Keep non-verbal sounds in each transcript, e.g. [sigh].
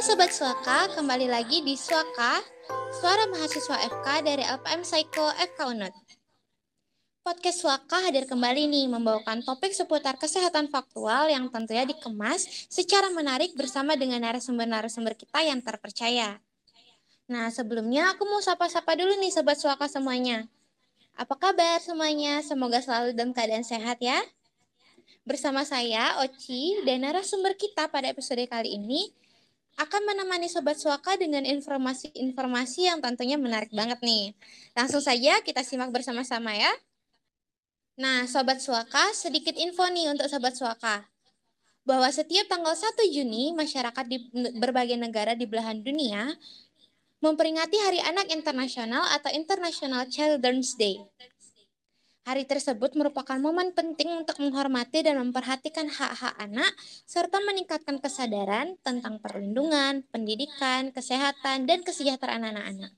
Halo Sobat Suaka, kembali lagi di Suaka, suara mahasiswa FK dari LPM Psycho FK Unut. Podcast Suaka hadir kembali nih membawakan topik seputar kesehatan faktual yang tentunya dikemas secara menarik bersama dengan narasumber-narasumber kita yang terpercaya. Nah, sebelumnya aku mau sapa-sapa dulu nih Sobat Suaka semuanya. Apa kabar semuanya? Semoga selalu dalam keadaan sehat ya. Bersama saya, Oci, dan narasumber kita pada episode kali ini akan menemani Sobat Suaka dengan informasi-informasi yang tentunya menarik banget nih. Langsung saja kita simak bersama-sama ya. Nah, Sobat Suaka, sedikit info nih untuk Sobat Suaka. Bahwa setiap tanggal 1 Juni, masyarakat di berbagai negara di belahan dunia memperingati Hari Anak Internasional atau International Children's Day. Hari tersebut merupakan momen penting untuk menghormati dan memperhatikan hak-hak anak, serta meningkatkan kesadaran tentang perlindungan, pendidikan, kesehatan, dan kesejahteraan anak-anak.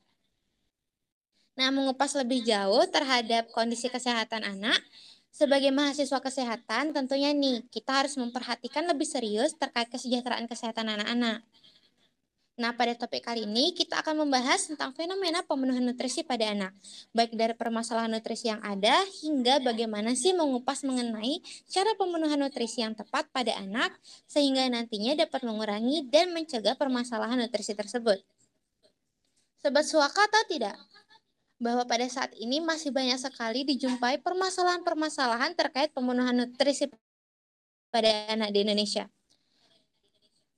Nah, mengupas lebih jauh terhadap kondisi kesehatan anak, sebagai mahasiswa kesehatan, tentunya nih, kita harus memperhatikan lebih serius terkait kesejahteraan kesehatan anak-anak. Nah, pada topik kali ini kita akan membahas tentang fenomena pemenuhan nutrisi pada anak, baik dari permasalahan nutrisi yang ada hingga bagaimana sih mengupas mengenai cara pemenuhan nutrisi yang tepat pada anak sehingga nantinya dapat mengurangi dan mencegah permasalahan nutrisi tersebut. Sobat suaka atau tidak? Bahwa pada saat ini masih banyak sekali dijumpai permasalahan-permasalahan terkait pemenuhan nutrisi pada anak di Indonesia.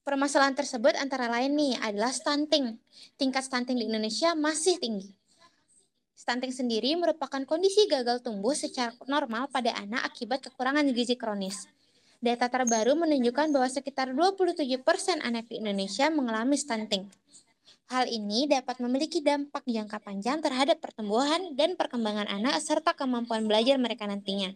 Permasalahan tersebut antara lain nih adalah stunting. Tingkat stunting di Indonesia masih tinggi. Stunting sendiri merupakan kondisi gagal tumbuh secara normal pada anak akibat kekurangan gizi kronis. Data terbaru menunjukkan bahwa sekitar 27% anak di Indonesia mengalami stunting. Hal ini dapat memiliki dampak jangka panjang terhadap pertumbuhan dan perkembangan anak serta kemampuan belajar mereka nantinya.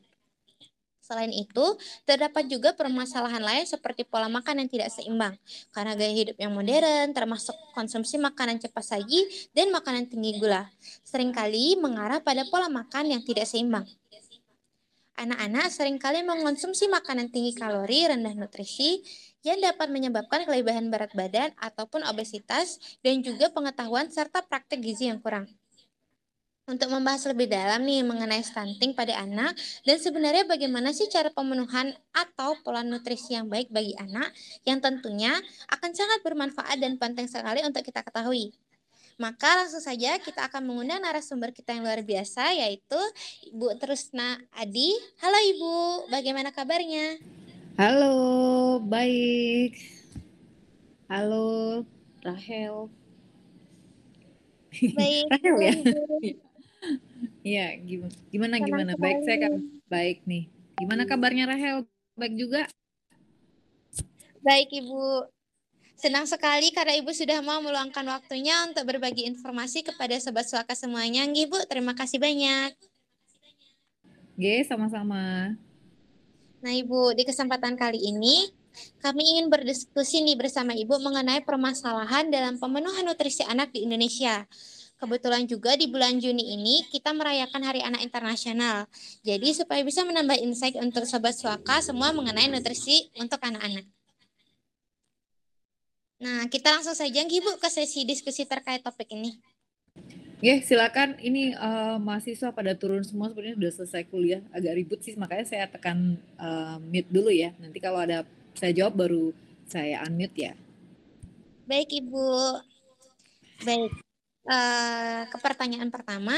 Selain itu, terdapat juga permasalahan lain seperti pola makan yang tidak seimbang, karena gaya hidup yang modern, termasuk konsumsi makanan cepat saji dan makanan tinggi gula, sering kali mengarah pada pola makan yang tidak seimbang. Anak-anak sering kali mengonsumsi makanan tinggi kalori, rendah nutrisi, yang dapat menyebabkan kelebihan berat badan ataupun obesitas, dan juga pengetahuan serta praktik gizi yang kurang. Untuk membahas lebih dalam nih mengenai stunting pada anak dan sebenarnya bagaimana sih cara pemenuhan atau pola nutrisi yang baik bagi anak yang tentunya akan sangat bermanfaat dan penting sekali untuk kita ketahui. Maka langsung saja kita akan mengundang narasumber kita yang luar biasa yaitu Ibu Terusna Adi. Halo Ibu, bagaimana kabarnya? Halo, baik. Halo, Rahel. Baik. Rahel ya. Iya, gimana gimana gimana? Baik, saya kan baik nih. Gimana kabarnya Rahel? Baik juga? Baik, Ibu. Senang sekali karena Ibu sudah mau meluangkan waktunya untuk berbagi informasi kepada sobat suaka semuanya. Ibu, terima kasih banyak. Oke, sama-sama. Nah, Ibu, di kesempatan kali ini kami ingin berdiskusi nih bersama Ibu mengenai permasalahan dalam pemenuhan nutrisi anak di Indonesia. Kebetulan juga di bulan Juni ini kita merayakan Hari Anak Internasional. Jadi supaya bisa menambah insight untuk Sobat Suaka semua mengenai nutrisi untuk anak-anak. Nah, kita langsung saja Ibu ke sesi diskusi terkait topik ini. Ya, silakan. Ini uh, mahasiswa pada turun semua sebenarnya sudah selesai kuliah. Agak ribut sih, makanya saya tekan uh, mute dulu ya. Nanti kalau ada saya jawab baru saya unmute ya. Baik, Ibu. Baik. Uh, ke pertanyaan pertama,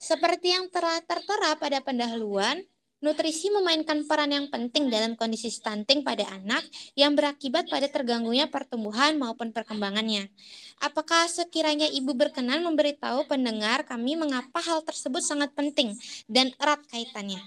seperti yang telah tertera pada pendahuluan, nutrisi memainkan peran yang penting dalam kondisi stunting pada anak yang berakibat pada terganggunya pertumbuhan maupun perkembangannya. Apakah sekiranya ibu berkenan memberitahu pendengar kami mengapa hal tersebut sangat penting dan erat kaitannya?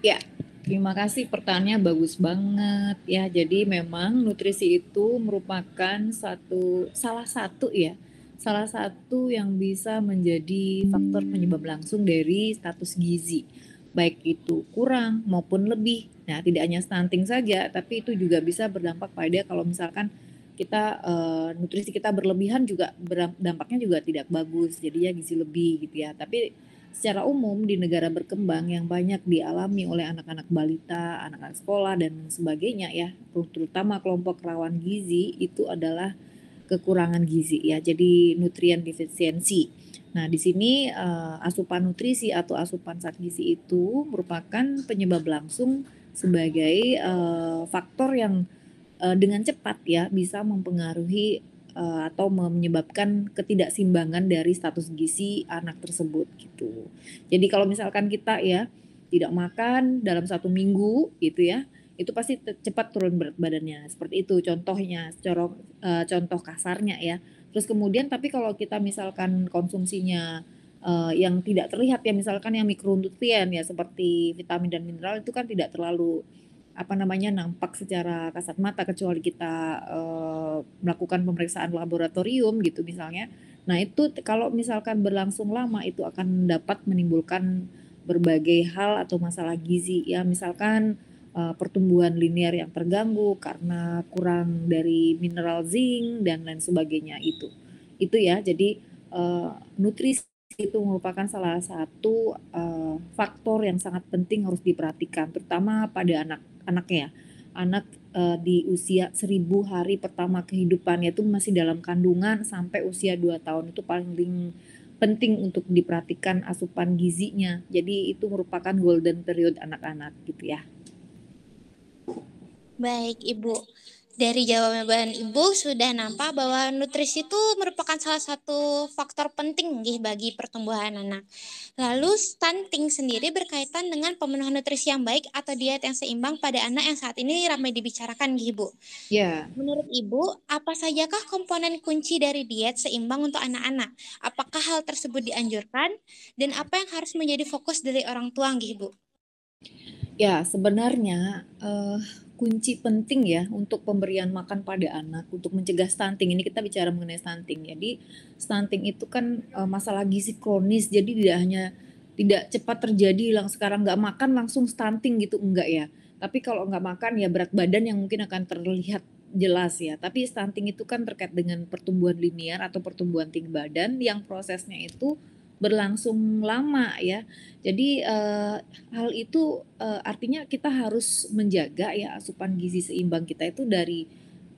Ya, Terima kasih pertanyaannya bagus banget ya. Jadi memang nutrisi itu merupakan satu salah satu ya, salah satu yang bisa menjadi faktor penyebab langsung dari status gizi. Baik itu kurang maupun lebih. Nah, tidak hanya stunting saja, tapi itu juga bisa berdampak pada kalau misalkan kita uh, nutrisi kita berlebihan juga dampaknya juga tidak bagus. Jadinya gizi lebih gitu ya. Tapi secara umum di negara berkembang yang banyak dialami oleh anak-anak balita, anak-anak sekolah dan sebagainya ya, terutama kelompok rawan gizi itu adalah kekurangan gizi ya. Jadi nutrien defisiensi. Nah, di sini uh, asupan nutrisi atau asupan zat gizi itu merupakan penyebab langsung sebagai uh, faktor yang uh, dengan cepat ya bisa mempengaruhi uh, atau menyebabkan ketidakseimbangan dari status gizi anak tersebut gitu. Jadi kalau misalkan kita ya tidak makan dalam satu minggu gitu ya, itu pasti cepat turun berat badannya. Seperti itu contohnya, coro, uh, contoh kasarnya ya. Terus kemudian tapi kalau kita misalkan konsumsinya uh, yang tidak terlihat ya misalkan yang mikronutrien ya seperti vitamin dan mineral itu kan tidak terlalu apa namanya nampak secara kasat mata kecuali kita uh, melakukan pemeriksaan laboratorium gitu misalnya. Nah, itu kalau misalkan berlangsung lama itu akan dapat menimbulkan berbagai hal atau masalah gizi ya misalkan uh, pertumbuhan linear yang terganggu karena kurang dari mineral zinc dan lain sebagainya itu. Itu ya. Jadi uh, nutrisi itu merupakan salah satu uh, faktor yang sangat penting harus diperhatikan terutama pada anak anaknya anak uh, di usia seribu hari pertama kehidupannya itu masih dalam kandungan sampai usia 2 tahun itu paling penting untuk diperhatikan asupan gizinya. Jadi itu merupakan golden period anak-anak gitu ya. Baik, Ibu dari jawaban Ibu sudah nampak bahwa nutrisi itu merupakan salah satu faktor penting bagi pertumbuhan anak. Lalu stunting sendiri berkaitan dengan pemenuhan nutrisi yang baik atau diet yang seimbang pada anak yang saat ini ramai dibicarakan Ibu. Ya. Menurut Ibu, apa sajakah komponen kunci dari diet seimbang untuk anak-anak? Apakah hal tersebut dianjurkan dan apa yang harus menjadi fokus dari orang tua Ibu? Ya, sebenarnya uh, kunci penting ya untuk pemberian makan pada anak untuk mencegah stunting. Ini kita bicara mengenai stunting. Jadi stunting itu kan uh, masalah gizi kronis. Jadi tidak hanya tidak cepat terjadi hilang sekarang nggak makan langsung stunting gitu enggak ya. Tapi kalau nggak makan ya berat badan yang mungkin akan terlihat jelas ya. Tapi stunting itu kan terkait dengan pertumbuhan linear atau pertumbuhan tinggi badan yang prosesnya itu berlangsung lama ya. Jadi uh, hal itu uh, artinya kita harus menjaga ya asupan gizi seimbang kita itu dari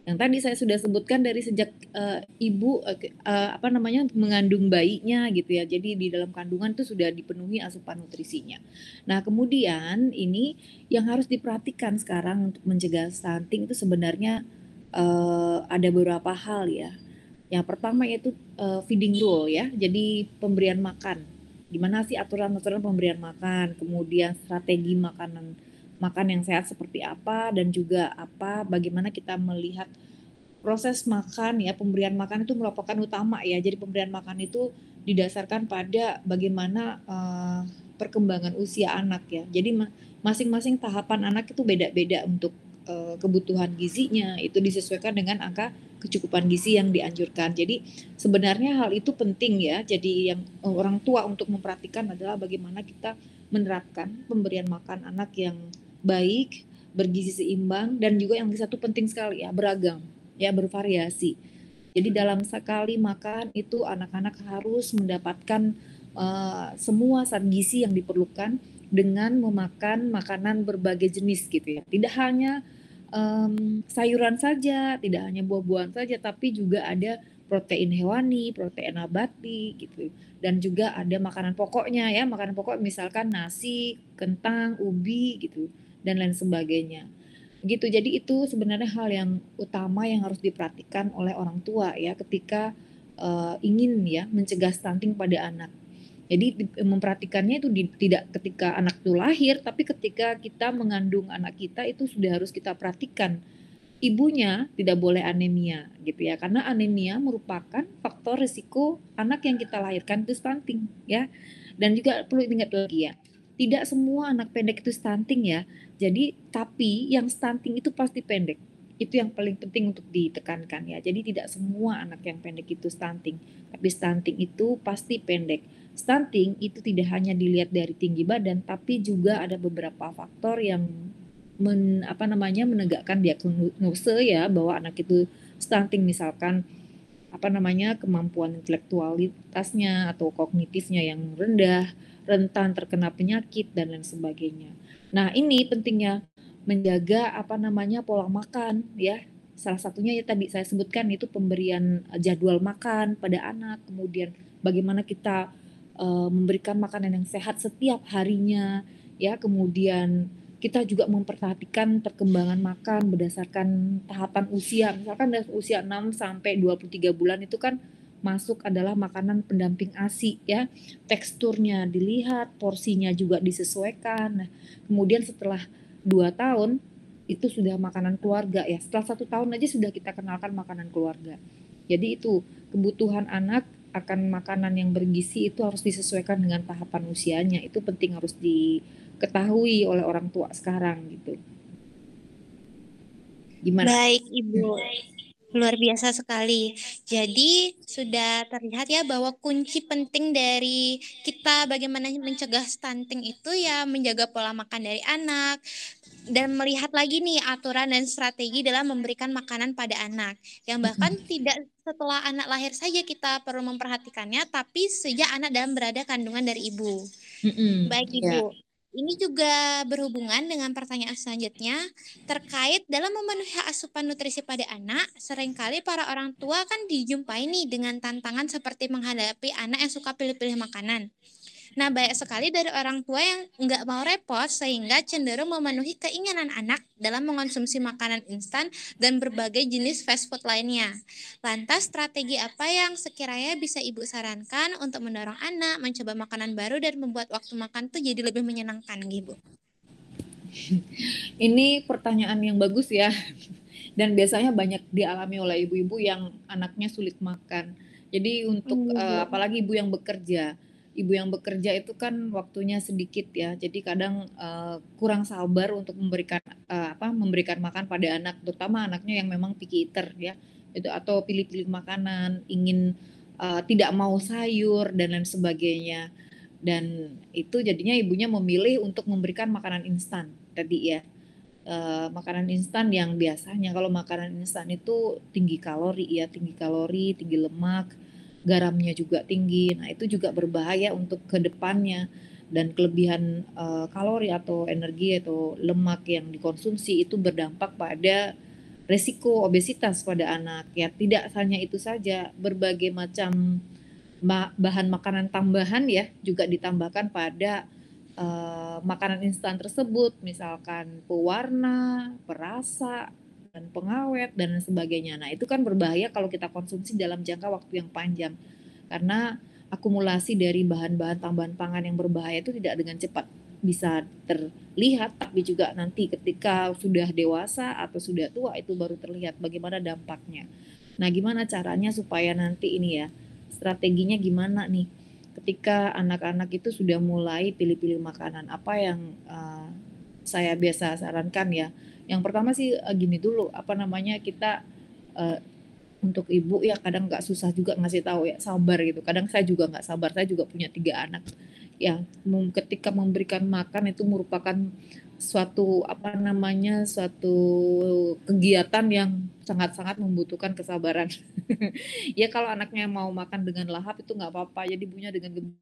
yang tadi saya sudah sebutkan dari sejak uh, ibu uh, apa namanya mengandung bayinya gitu ya. Jadi di dalam kandungan itu sudah dipenuhi asupan nutrisinya. Nah, kemudian ini yang harus diperhatikan sekarang untuk mencegah stunting itu sebenarnya uh, ada beberapa hal ya. Yang pertama yaitu uh, feeding rule ya, jadi pemberian makan. Gimana sih aturan-aturan pemberian makan, kemudian strategi makanan makan yang sehat seperti apa dan juga apa bagaimana kita melihat proses makan ya pemberian makan itu merupakan utama ya. Jadi pemberian makan itu didasarkan pada bagaimana uh, perkembangan usia anak ya. Jadi masing-masing tahapan anak itu beda-beda untuk uh, kebutuhan gizinya itu disesuaikan dengan angka kecukupan gizi yang dianjurkan. Jadi sebenarnya hal itu penting ya. Jadi yang orang tua untuk memperhatikan adalah bagaimana kita menerapkan pemberian makan anak yang baik, bergizi seimbang dan juga yang satu penting sekali ya beragam, ya bervariasi. Jadi dalam sekali makan itu anak-anak harus mendapatkan uh, semua zat gizi yang diperlukan dengan memakan makanan berbagai jenis gitu ya. Tidak hanya um, sayuran saja, tidak hanya buah-buahan saja, tapi juga ada protein hewani, protein nabati gitu. Dan juga ada makanan pokoknya ya, makanan pokok misalkan nasi, kentang, ubi gitu dan lain sebagainya. Gitu. Jadi itu sebenarnya hal yang utama yang harus diperhatikan oleh orang tua ya ketika uh, ingin ya mencegah stunting pada anak. Jadi memperhatikannya itu di, tidak ketika anak itu lahir, tapi ketika kita mengandung anak kita itu sudah harus kita perhatikan. Ibunya tidak boleh anemia gitu ya, karena anemia merupakan faktor risiko anak yang kita lahirkan itu stunting ya. Dan juga perlu ingat lagi ya, tidak semua anak pendek itu stunting ya. Jadi tapi yang stunting itu pasti pendek. Itu yang paling penting untuk ditekankan ya. Jadi tidak semua anak yang pendek itu stunting, tapi stunting itu pasti pendek stunting itu tidak hanya dilihat dari tinggi badan tapi juga ada beberapa faktor yang men, apa namanya menegakkan diagnose ya bahwa anak itu stunting misalkan apa namanya kemampuan intelektualitasnya atau kognitifnya yang rendah, rentan terkena penyakit dan lain sebagainya. Nah, ini pentingnya menjaga apa namanya pola makan ya. Salah satunya ya tadi saya sebutkan itu pemberian jadwal makan pada anak, kemudian bagaimana kita uh, memberikan makanan yang sehat setiap harinya ya, kemudian kita juga memperhatikan perkembangan makan berdasarkan tahapan usia. Misalkan dari usia 6 sampai 23 bulan itu kan masuk adalah makanan pendamping ASI ya. Teksturnya dilihat, porsinya juga disesuaikan. Nah, kemudian setelah 2 tahun itu sudah makanan keluarga ya. Setelah satu tahun aja sudah kita kenalkan makanan keluarga. Jadi itu kebutuhan anak akan makanan yang bergizi itu harus disesuaikan dengan tahapan usianya. Itu penting harus di diketahui oleh orang tua sekarang gitu. Gimana? Baik, Ibu. Luar biasa sekali. Jadi sudah terlihat ya bahwa kunci penting dari kita bagaimana mencegah stunting itu ya menjaga pola makan dari anak dan melihat lagi nih aturan dan strategi dalam memberikan makanan pada anak. Yang bahkan tidak setelah anak lahir saja kita perlu memperhatikannya tapi sejak anak dalam berada kandungan dari ibu. Mm-hmm. Baik Ibu. Yeah. Ini juga berhubungan dengan pertanyaan selanjutnya terkait dalam memenuhi asupan nutrisi pada anak. Seringkali para orang tua kan dijumpai nih dengan tantangan seperti menghadapi anak yang suka pilih-pilih makanan. Nah, banyak sekali dari orang tua yang nggak mau repot sehingga cenderung memenuhi keinginan anak dalam mengonsumsi makanan instan dan berbagai jenis fast food lainnya. Lantas, strategi apa yang sekiranya bisa Ibu sarankan untuk mendorong anak mencoba makanan baru dan membuat waktu makan tuh jadi lebih menyenangkan, Ibu? [laughs] Ini pertanyaan yang bagus ya. [laughs] Dan biasanya banyak dialami oleh ibu-ibu yang anaknya sulit makan. Jadi untuk uh, apalagi ibu yang bekerja, ibu yang bekerja itu kan waktunya sedikit ya. Jadi kadang uh, kurang sabar untuk memberikan uh, apa memberikan makan pada anak, terutama anaknya yang memang picky eater ya. Itu atau pilih-pilih makanan, ingin uh, tidak mau sayur dan lain sebagainya. Dan itu jadinya ibunya memilih untuk memberikan makanan instan tadi ya. Uh, makanan instan yang biasanya kalau makanan instan itu tinggi kalori ya, tinggi kalori, tinggi lemak garamnya juga tinggi. Nah, itu juga berbahaya untuk ke depannya dan kelebihan uh, kalori atau energi atau lemak yang dikonsumsi itu berdampak pada resiko obesitas pada anak. Ya, tidak hanya itu saja, berbagai macam bahan makanan tambahan ya juga ditambahkan pada uh, makanan instan tersebut, misalkan pewarna, perasa, dan pengawet dan sebagainya. Nah, itu kan berbahaya kalau kita konsumsi dalam jangka waktu yang panjang. Karena akumulasi dari bahan-bahan tambahan pangan yang berbahaya itu tidak dengan cepat bisa terlihat tapi juga nanti ketika sudah dewasa atau sudah tua itu baru terlihat bagaimana dampaknya. Nah, gimana caranya supaya nanti ini ya strateginya gimana nih ketika anak-anak itu sudah mulai pilih-pilih makanan apa yang uh, saya biasa sarankan ya yang pertama sih uh, gini dulu, apa namanya kita uh, untuk ibu ya kadang nggak susah juga ngasih tahu ya sabar gitu. Kadang saya juga nggak sabar, saya juga punya tiga anak. Ya, ketika memberikan makan itu merupakan suatu apa namanya suatu kegiatan yang sangat-sangat membutuhkan kesabaran. [laughs] ya kalau anaknya mau makan dengan lahap itu nggak apa-apa, jadi ibunya dengan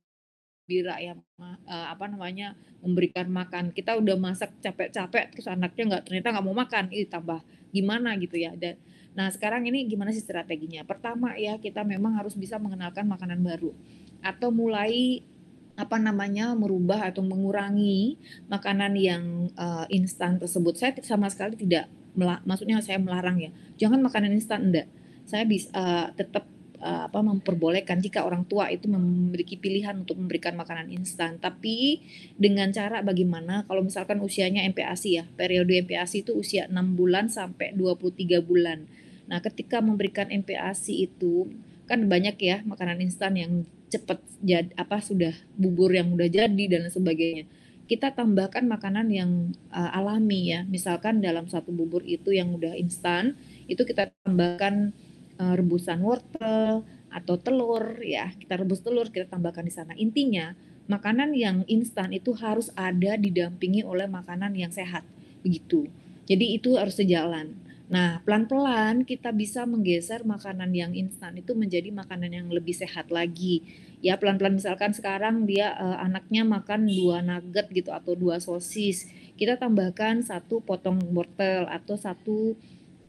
gembira ya uh, apa namanya memberikan makan. Kita udah masak capek-capek terus anaknya nggak ternyata nggak mau makan ini tambah gimana gitu ya. Dan nah sekarang ini gimana sih strateginya? Pertama ya kita memang harus bisa mengenalkan makanan baru. Atau mulai apa namanya merubah atau mengurangi makanan yang uh, instan tersebut. Saya sama sekali tidak maksudnya saya melarang ya. Jangan makanan instan enggak. Saya bisa uh, tetap uh, apa memperbolehkan jika orang tua itu memiliki pilihan untuk memberikan makanan instan. Tapi dengan cara bagaimana? Kalau misalkan usianya MPASI ya periode MPASI itu usia 6 bulan sampai 23 bulan. Nah ketika memberikan MPASI itu kan banyak ya makanan instan yang cepat jad, apa sudah bubur yang udah jadi dan sebagainya. Kita tambahkan makanan yang uh, alami ya. Misalkan dalam satu bubur itu yang udah instan itu kita tambahkan uh, rebusan wortel atau telur ya. Kita rebus telur kita tambahkan di sana. Intinya makanan yang instan itu harus ada didampingi oleh makanan yang sehat. Begitu. Jadi itu harus sejalan. Nah, pelan-pelan kita bisa menggeser makanan yang instan itu menjadi makanan yang lebih sehat lagi. Ya, pelan-pelan misalkan sekarang dia uh, anaknya makan dua nugget gitu atau dua sosis, kita tambahkan satu potong wortel atau satu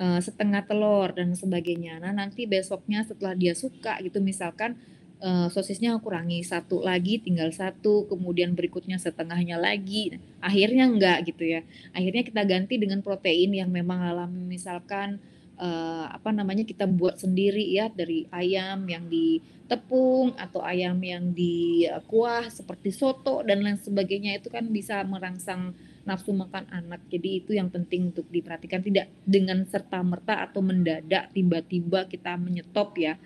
uh, setengah telur dan sebagainya. Nah, nanti besoknya setelah dia suka gitu misalkan uh, sosisnya kurangi satu lagi tinggal satu kemudian berikutnya setengahnya lagi akhirnya enggak gitu ya akhirnya kita ganti dengan protein yang memang alami misalkan uh, apa namanya kita buat sendiri ya dari ayam yang ditepung atau ayam yang di kuah seperti soto dan lain sebagainya itu kan bisa merangsang nafsu makan anak. Jadi itu yang penting untuk diperhatikan tidak dengan serta merta atau mendadak tiba-tiba kita menyetop ya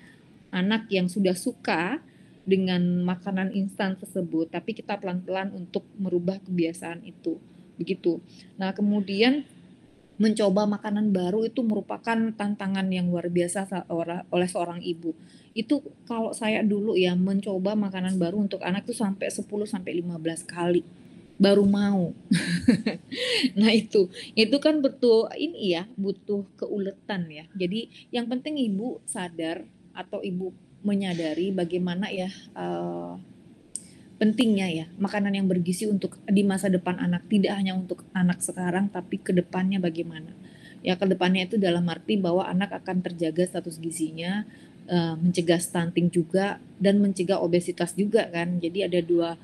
anak yang sudah suka dengan makanan instan tersebut, tapi kita pelan-pelan untuk merubah kebiasaan itu. Begitu. Nah, kemudian mencoba makanan baru itu merupakan tantangan yang luar biasa oleh seorang ibu. Itu kalau saya dulu ya mencoba makanan baru untuk anak itu sampai 10 sampai 15 kali baru mau. [laughs] nah itu, itu kan betul ini ya butuh keuletan ya. Jadi yang penting ibu sadar atau ibu menyadari bagaimana ya uh, pentingnya ya makanan yang bergizi untuk di masa depan anak tidak hanya untuk anak sekarang tapi ke depannya bagaimana ya ke depannya itu dalam arti bahwa anak akan terjaga status gizinya uh, mencegah stunting juga dan mencegah obesitas juga kan jadi ada dua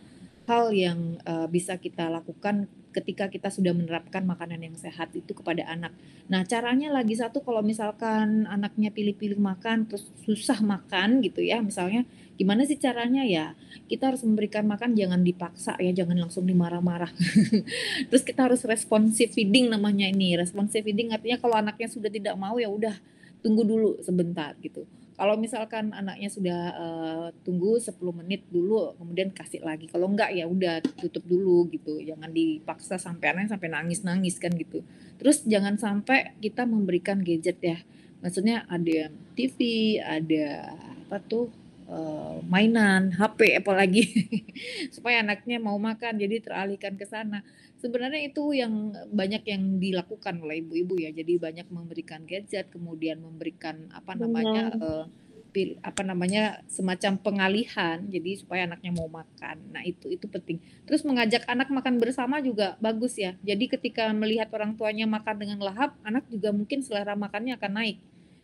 hal yang uh, bisa kita lakukan ketika kita sudah menerapkan makanan yang sehat itu kepada anak. Nah, caranya lagi satu kalau misalkan anaknya pilih-pilih makan terus susah makan gitu ya, misalnya gimana sih caranya ya? Kita harus memberikan makan jangan dipaksa ya, jangan langsung dimarah-marah. [laughs] terus kita harus responsive feeding namanya ini. Responsive feeding artinya kalau anaknya sudah tidak mau ya udah tunggu dulu sebentar gitu kalau misalkan anaknya sudah uh, tunggu 10 menit dulu, kemudian kasih lagi. Kalau enggak ya udah tutup dulu gitu. Jangan dipaksa sampai anaknya sampai nangis-nangis kan gitu. Terus jangan sampai kita memberikan gadget ya. Maksudnya ada TV, ada apa tuh uh, mainan, HP apalagi [laughs] supaya anaknya mau makan jadi teralihkan ke sana sebenarnya itu yang banyak yang dilakukan oleh ibu-ibu ya. Jadi banyak memberikan gadget, kemudian memberikan apa namanya uh, pil, apa namanya semacam pengalihan jadi supaya anaknya mau makan. Nah, itu itu penting. Terus mengajak anak makan bersama juga bagus ya. Jadi ketika melihat orang tuanya makan dengan lahap, anak juga mungkin selera makannya akan naik.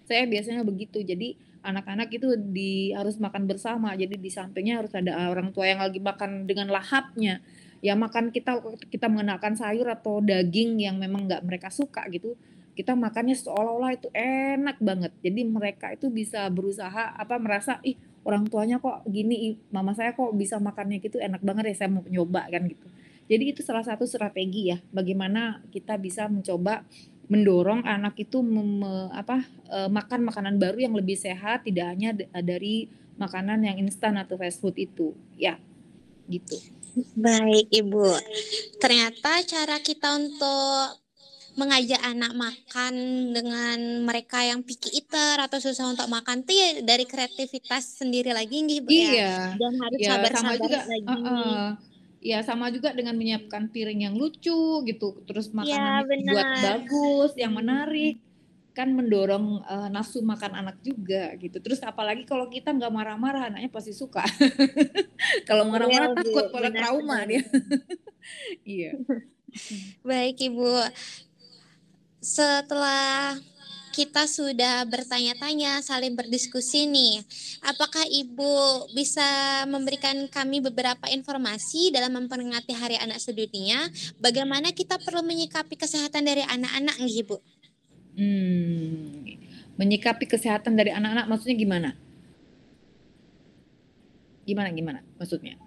Saya biasanya begitu. Jadi anak-anak itu di harus makan bersama. Jadi di sampingnya harus ada orang tua yang lagi makan dengan lahapnya ya makan kita kita mengenalkan sayur atau daging yang memang nggak mereka suka gitu kita makannya seolah-olah itu enak banget jadi mereka itu bisa berusaha apa merasa ih orang tuanya kok gini mama saya kok bisa makannya gitu enak banget ya saya mau nyoba kan gitu jadi itu salah satu strategi ya bagaimana kita bisa mencoba mendorong anak itu mem, apa e, makan makanan baru yang lebih sehat tidak hanya dari makanan yang instan atau fast food itu ya gitu Baik, Ibu. Ternyata cara kita untuk mengajak anak makan dengan mereka yang picky eater atau susah untuk makan tuh ya dari kreativitas sendiri lagi nih Bu ya. Iya. Dan harus ya, sabar-sabar juga, lagi. Uh, uh, ya sama juga dengan menyiapkan piring yang lucu gitu, terus makanan ya, buat bagus, yang menarik kan mendorong uh, nafsu makan anak juga gitu. Terus apalagi kalau kita nggak marah-marah, anaknya pasti suka. [laughs] kalau iya, marah-marah ya, takut pada trauma dia. [laughs] iya. [laughs] Baik Ibu. Setelah kita sudah bertanya-tanya, saling berdiskusi nih. Apakah Ibu bisa memberikan kami beberapa informasi dalam memperingati Hari Anak Sedunia? Bagaimana kita perlu menyikapi kesehatan dari anak-anak nih, Ibu? Hmm, menyikapi kesehatan dari anak-anak maksudnya gimana? Gimana gimana maksudnya?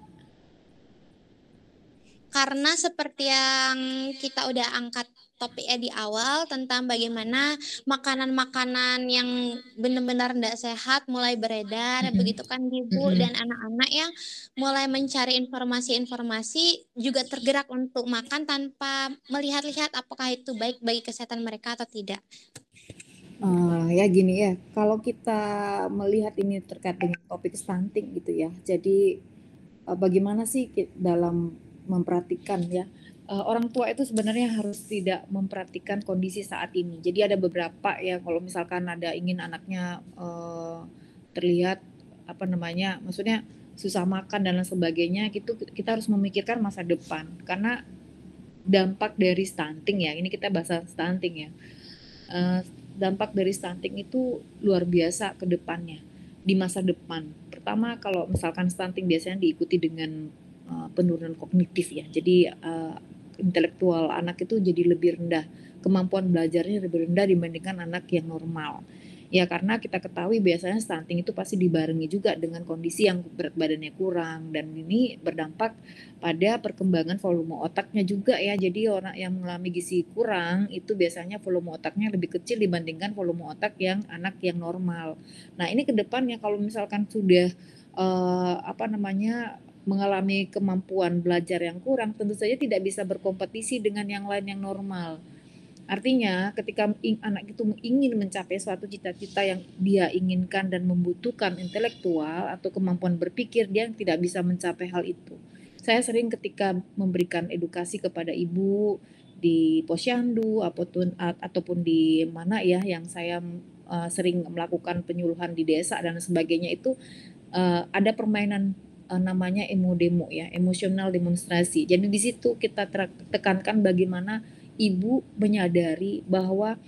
Karena seperti yang kita udah angkat topiknya di awal tentang bagaimana makanan-makanan yang benar-benar tidak sehat mulai beredar mm -hmm. begitu kan ibu mm -hmm. dan anak-anak yang mulai mencari informasi-informasi juga tergerak untuk makan tanpa melihat-lihat apakah itu baik bagi kesehatan mereka atau tidak. Uh, ya gini ya, kalau kita melihat ini terkait dengan topik stunting gitu ya, jadi uh, bagaimana sih dalam memperhatikan ya uh, orang tua itu sebenarnya harus tidak memperhatikan kondisi saat ini. Jadi ada beberapa ya kalau misalkan ada ingin anaknya uh, terlihat apa namanya, maksudnya susah makan dan lain sebagainya, gitu kita harus memikirkan masa depan karena dampak dari stunting ya. Ini kita bahasa stunting ya. Uh, dampak dari stunting itu luar biasa ke depannya di masa depan. Pertama kalau misalkan stunting biasanya diikuti dengan penurunan kognitif ya. Jadi uh, intelektual anak itu jadi lebih rendah, kemampuan belajarnya lebih rendah dibandingkan anak yang normal. Ya karena kita ketahui biasanya stunting itu pasti dibarengi juga dengan kondisi yang berat badannya kurang dan ini berdampak pada perkembangan volume otaknya juga ya. Jadi orang yang mengalami gizi kurang itu biasanya volume otaknya lebih kecil dibandingkan volume otak yang anak yang normal. Nah, ini ke depannya kalau misalkan sudah uh, apa namanya mengalami kemampuan belajar yang kurang, tentu saja tidak bisa berkompetisi dengan yang lain yang normal. Artinya, ketika anak itu ingin mencapai suatu cita-cita yang dia inginkan dan membutuhkan intelektual atau kemampuan berpikir, dia tidak bisa mencapai hal itu. Saya sering ketika memberikan edukasi kepada ibu di posyandu ataupun ataupun di mana ya yang saya uh, sering melakukan penyuluhan di desa dan sebagainya itu uh, ada permainan uh, namanya emodemo ya, emosional demonstrasi. Jadi di situ kita tekankan bagaimana ibu menyadari bahwa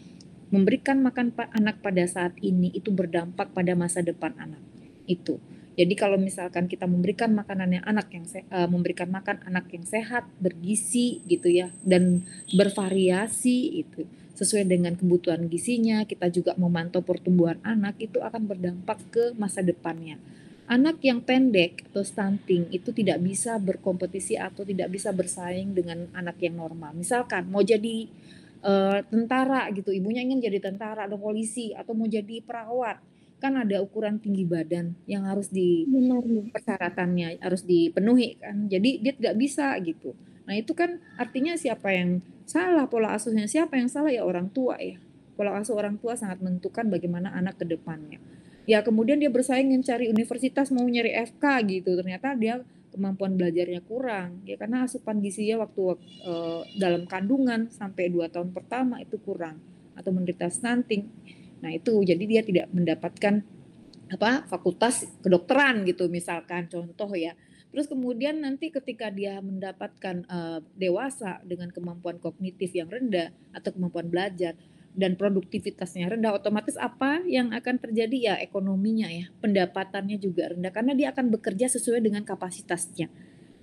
memberikan makan anak pada saat ini itu berdampak pada masa depan anak. Itu. Jadi kalau misalkan kita memberikan makanan yang anak yang uh, memberikan makan anak yang sehat, bergizi gitu ya dan bervariasi itu sesuai dengan kebutuhan gizinya, kita juga memantau pertumbuhan anak itu akan berdampak ke masa depannya anak yang pendek atau stunting itu tidak bisa berkompetisi atau tidak bisa bersaing dengan anak yang normal. Misalkan mau jadi uh, tentara gitu, ibunya ingin jadi tentara atau polisi atau mau jadi perawat, kan ada ukuran tinggi badan yang harus di persyaratannya harus dipenuhi kan. Jadi dia tidak bisa gitu. Nah itu kan artinya siapa yang salah pola asuhnya, siapa yang salah ya orang tua ya. Pola asuh orang tua sangat menentukan bagaimana anak ke depannya ya kemudian dia bersaing mencari universitas mau nyari FK gitu. Ternyata dia kemampuan belajarnya kurang. Ya karena asupan gizinya waktu uh, dalam kandungan sampai dua tahun pertama itu kurang atau menderita stunting. Nah itu jadi dia tidak mendapatkan apa fakultas kedokteran gitu misalkan contoh ya. Terus kemudian nanti ketika dia mendapatkan uh, dewasa dengan kemampuan kognitif yang rendah atau kemampuan belajar dan produktivitasnya rendah otomatis apa yang akan terjadi? Ya ekonominya ya pendapatannya juga rendah karena dia akan bekerja sesuai dengan kapasitasnya.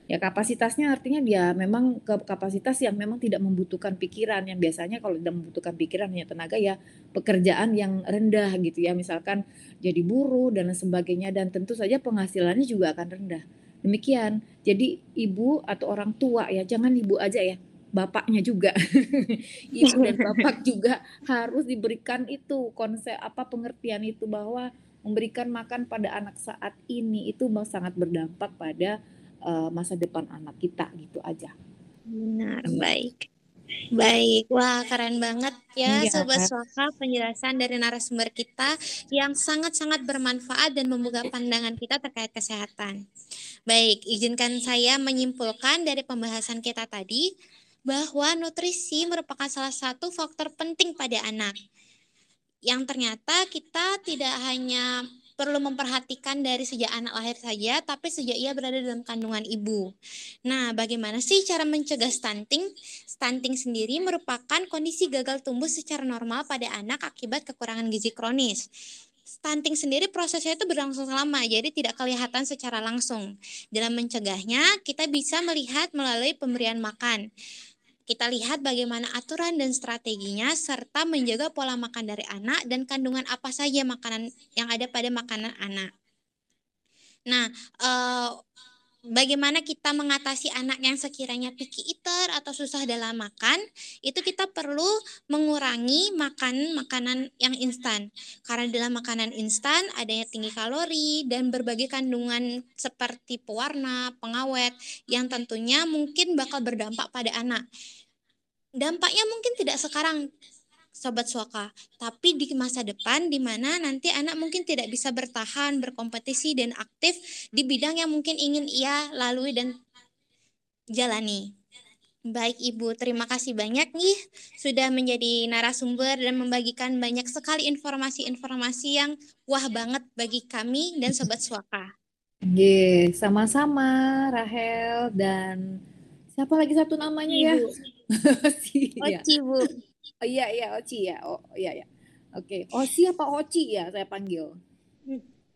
Ya kapasitasnya artinya dia memang ke kapasitas yang memang tidak membutuhkan pikiran yang biasanya kalau tidak membutuhkan pikiran hanya tenaga ya pekerjaan yang rendah gitu ya misalkan jadi buruh dan sebagainya dan tentu saja penghasilannya juga akan rendah. Demikian. Jadi ibu atau orang tua ya jangan ibu aja ya bapaknya juga [laughs] ibu dan bapak [laughs] juga harus diberikan itu konsep apa pengertian itu bahwa memberikan makan pada anak saat ini itu sangat berdampak pada uh, masa depan anak kita gitu aja benar baik Baik, wah keren banget ya iya. Sobat Suaka penjelasan dari narasumber kita yang sangat-sangat bermanfaat dan membuka pandangan kita terkait kesehatan. Baik, izinkan saya menyimpulkan dari pembahasan kita tadi bahwa nutrisi merupakan salah satu faktor penting pada anak. Yang ternyata kita tidak hanya perlu memperhatikan dari sejak anak lahir saja, tapi sejak ia berada dalam kandungan ibu. Nah, bagaimana sih cara mencegah stunting? Stunting sendiri merupakan kondisi gagal tumbuh secara normal pada anak akibat kekurangan gizi kronis. Stunting sendiri prosesnya itu berlangsung lama, jadi tidak kelihatan secara langsung. Dalam mencegahnya, kita bisa melihat melalui pemberian makan. Kita lihat bagaimana aturan dan strateginya serta menjaga pola makan dari anak dan kandungan apa saja makanan yang ada pada makanan anak. Nah, eh, bagaimana kita mengatasi anak yang sekiranya picky eater atau susah dalam makan, itu kita perlu mengurangi makan makanan yang instan. Karena dalam makanan instan adanya tinggi kalori dan berbagai kandungan seperti pewarna, pengawet yang tentunya mungkin bakal berdampak pada anak dampaknya mungkin tidak sekarang sobat suaka, tapi di masa depan di mana nanti anak mungkin tidak bisa bertahan, berkompetisi dan aktif di bidang yang mungkin ingin ia lalui dan jalani. Baik Ibu, terima kasih banyak nih sudah menjadi narasumber dan membagikan banyak sekali informasi-informasi yang wah banget bagi kami dan Sobat Suaka. Oke, sama-sama Rahel dan siapa lagi satu namanya ya? [laughs] Oci, ya. Oci Bu. Oh iya iya Oci ya. Oh iya ya. Oke. Oci apa Oci ya saya panggil?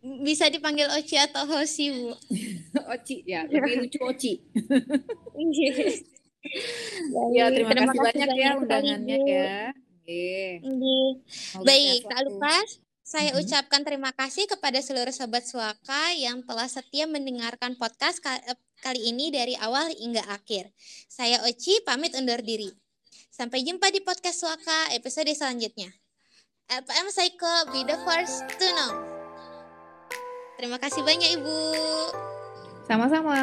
Bisa dipanggil Oci atau Hosi Bu. [laughs] Oci ya, lebih lucu Oci. Ya, Ya, terima, terima kasih kasih banyak ya banyak undangannya ya. Oke. Ini. Semoga Baik, tak lupa saya Mhm. ucapkan terima kasih kepada seluruh sobat Suaka yang telah setia mendengarkan podcast eh, kali ini dari awal hingga akhir. Saya Oci pamit undur diri. Sampai jumpa di podcast Suaka episode selanjutnya. LPM Psycho be the first to know. Terima kasih banyak Ibu. Sama-sama.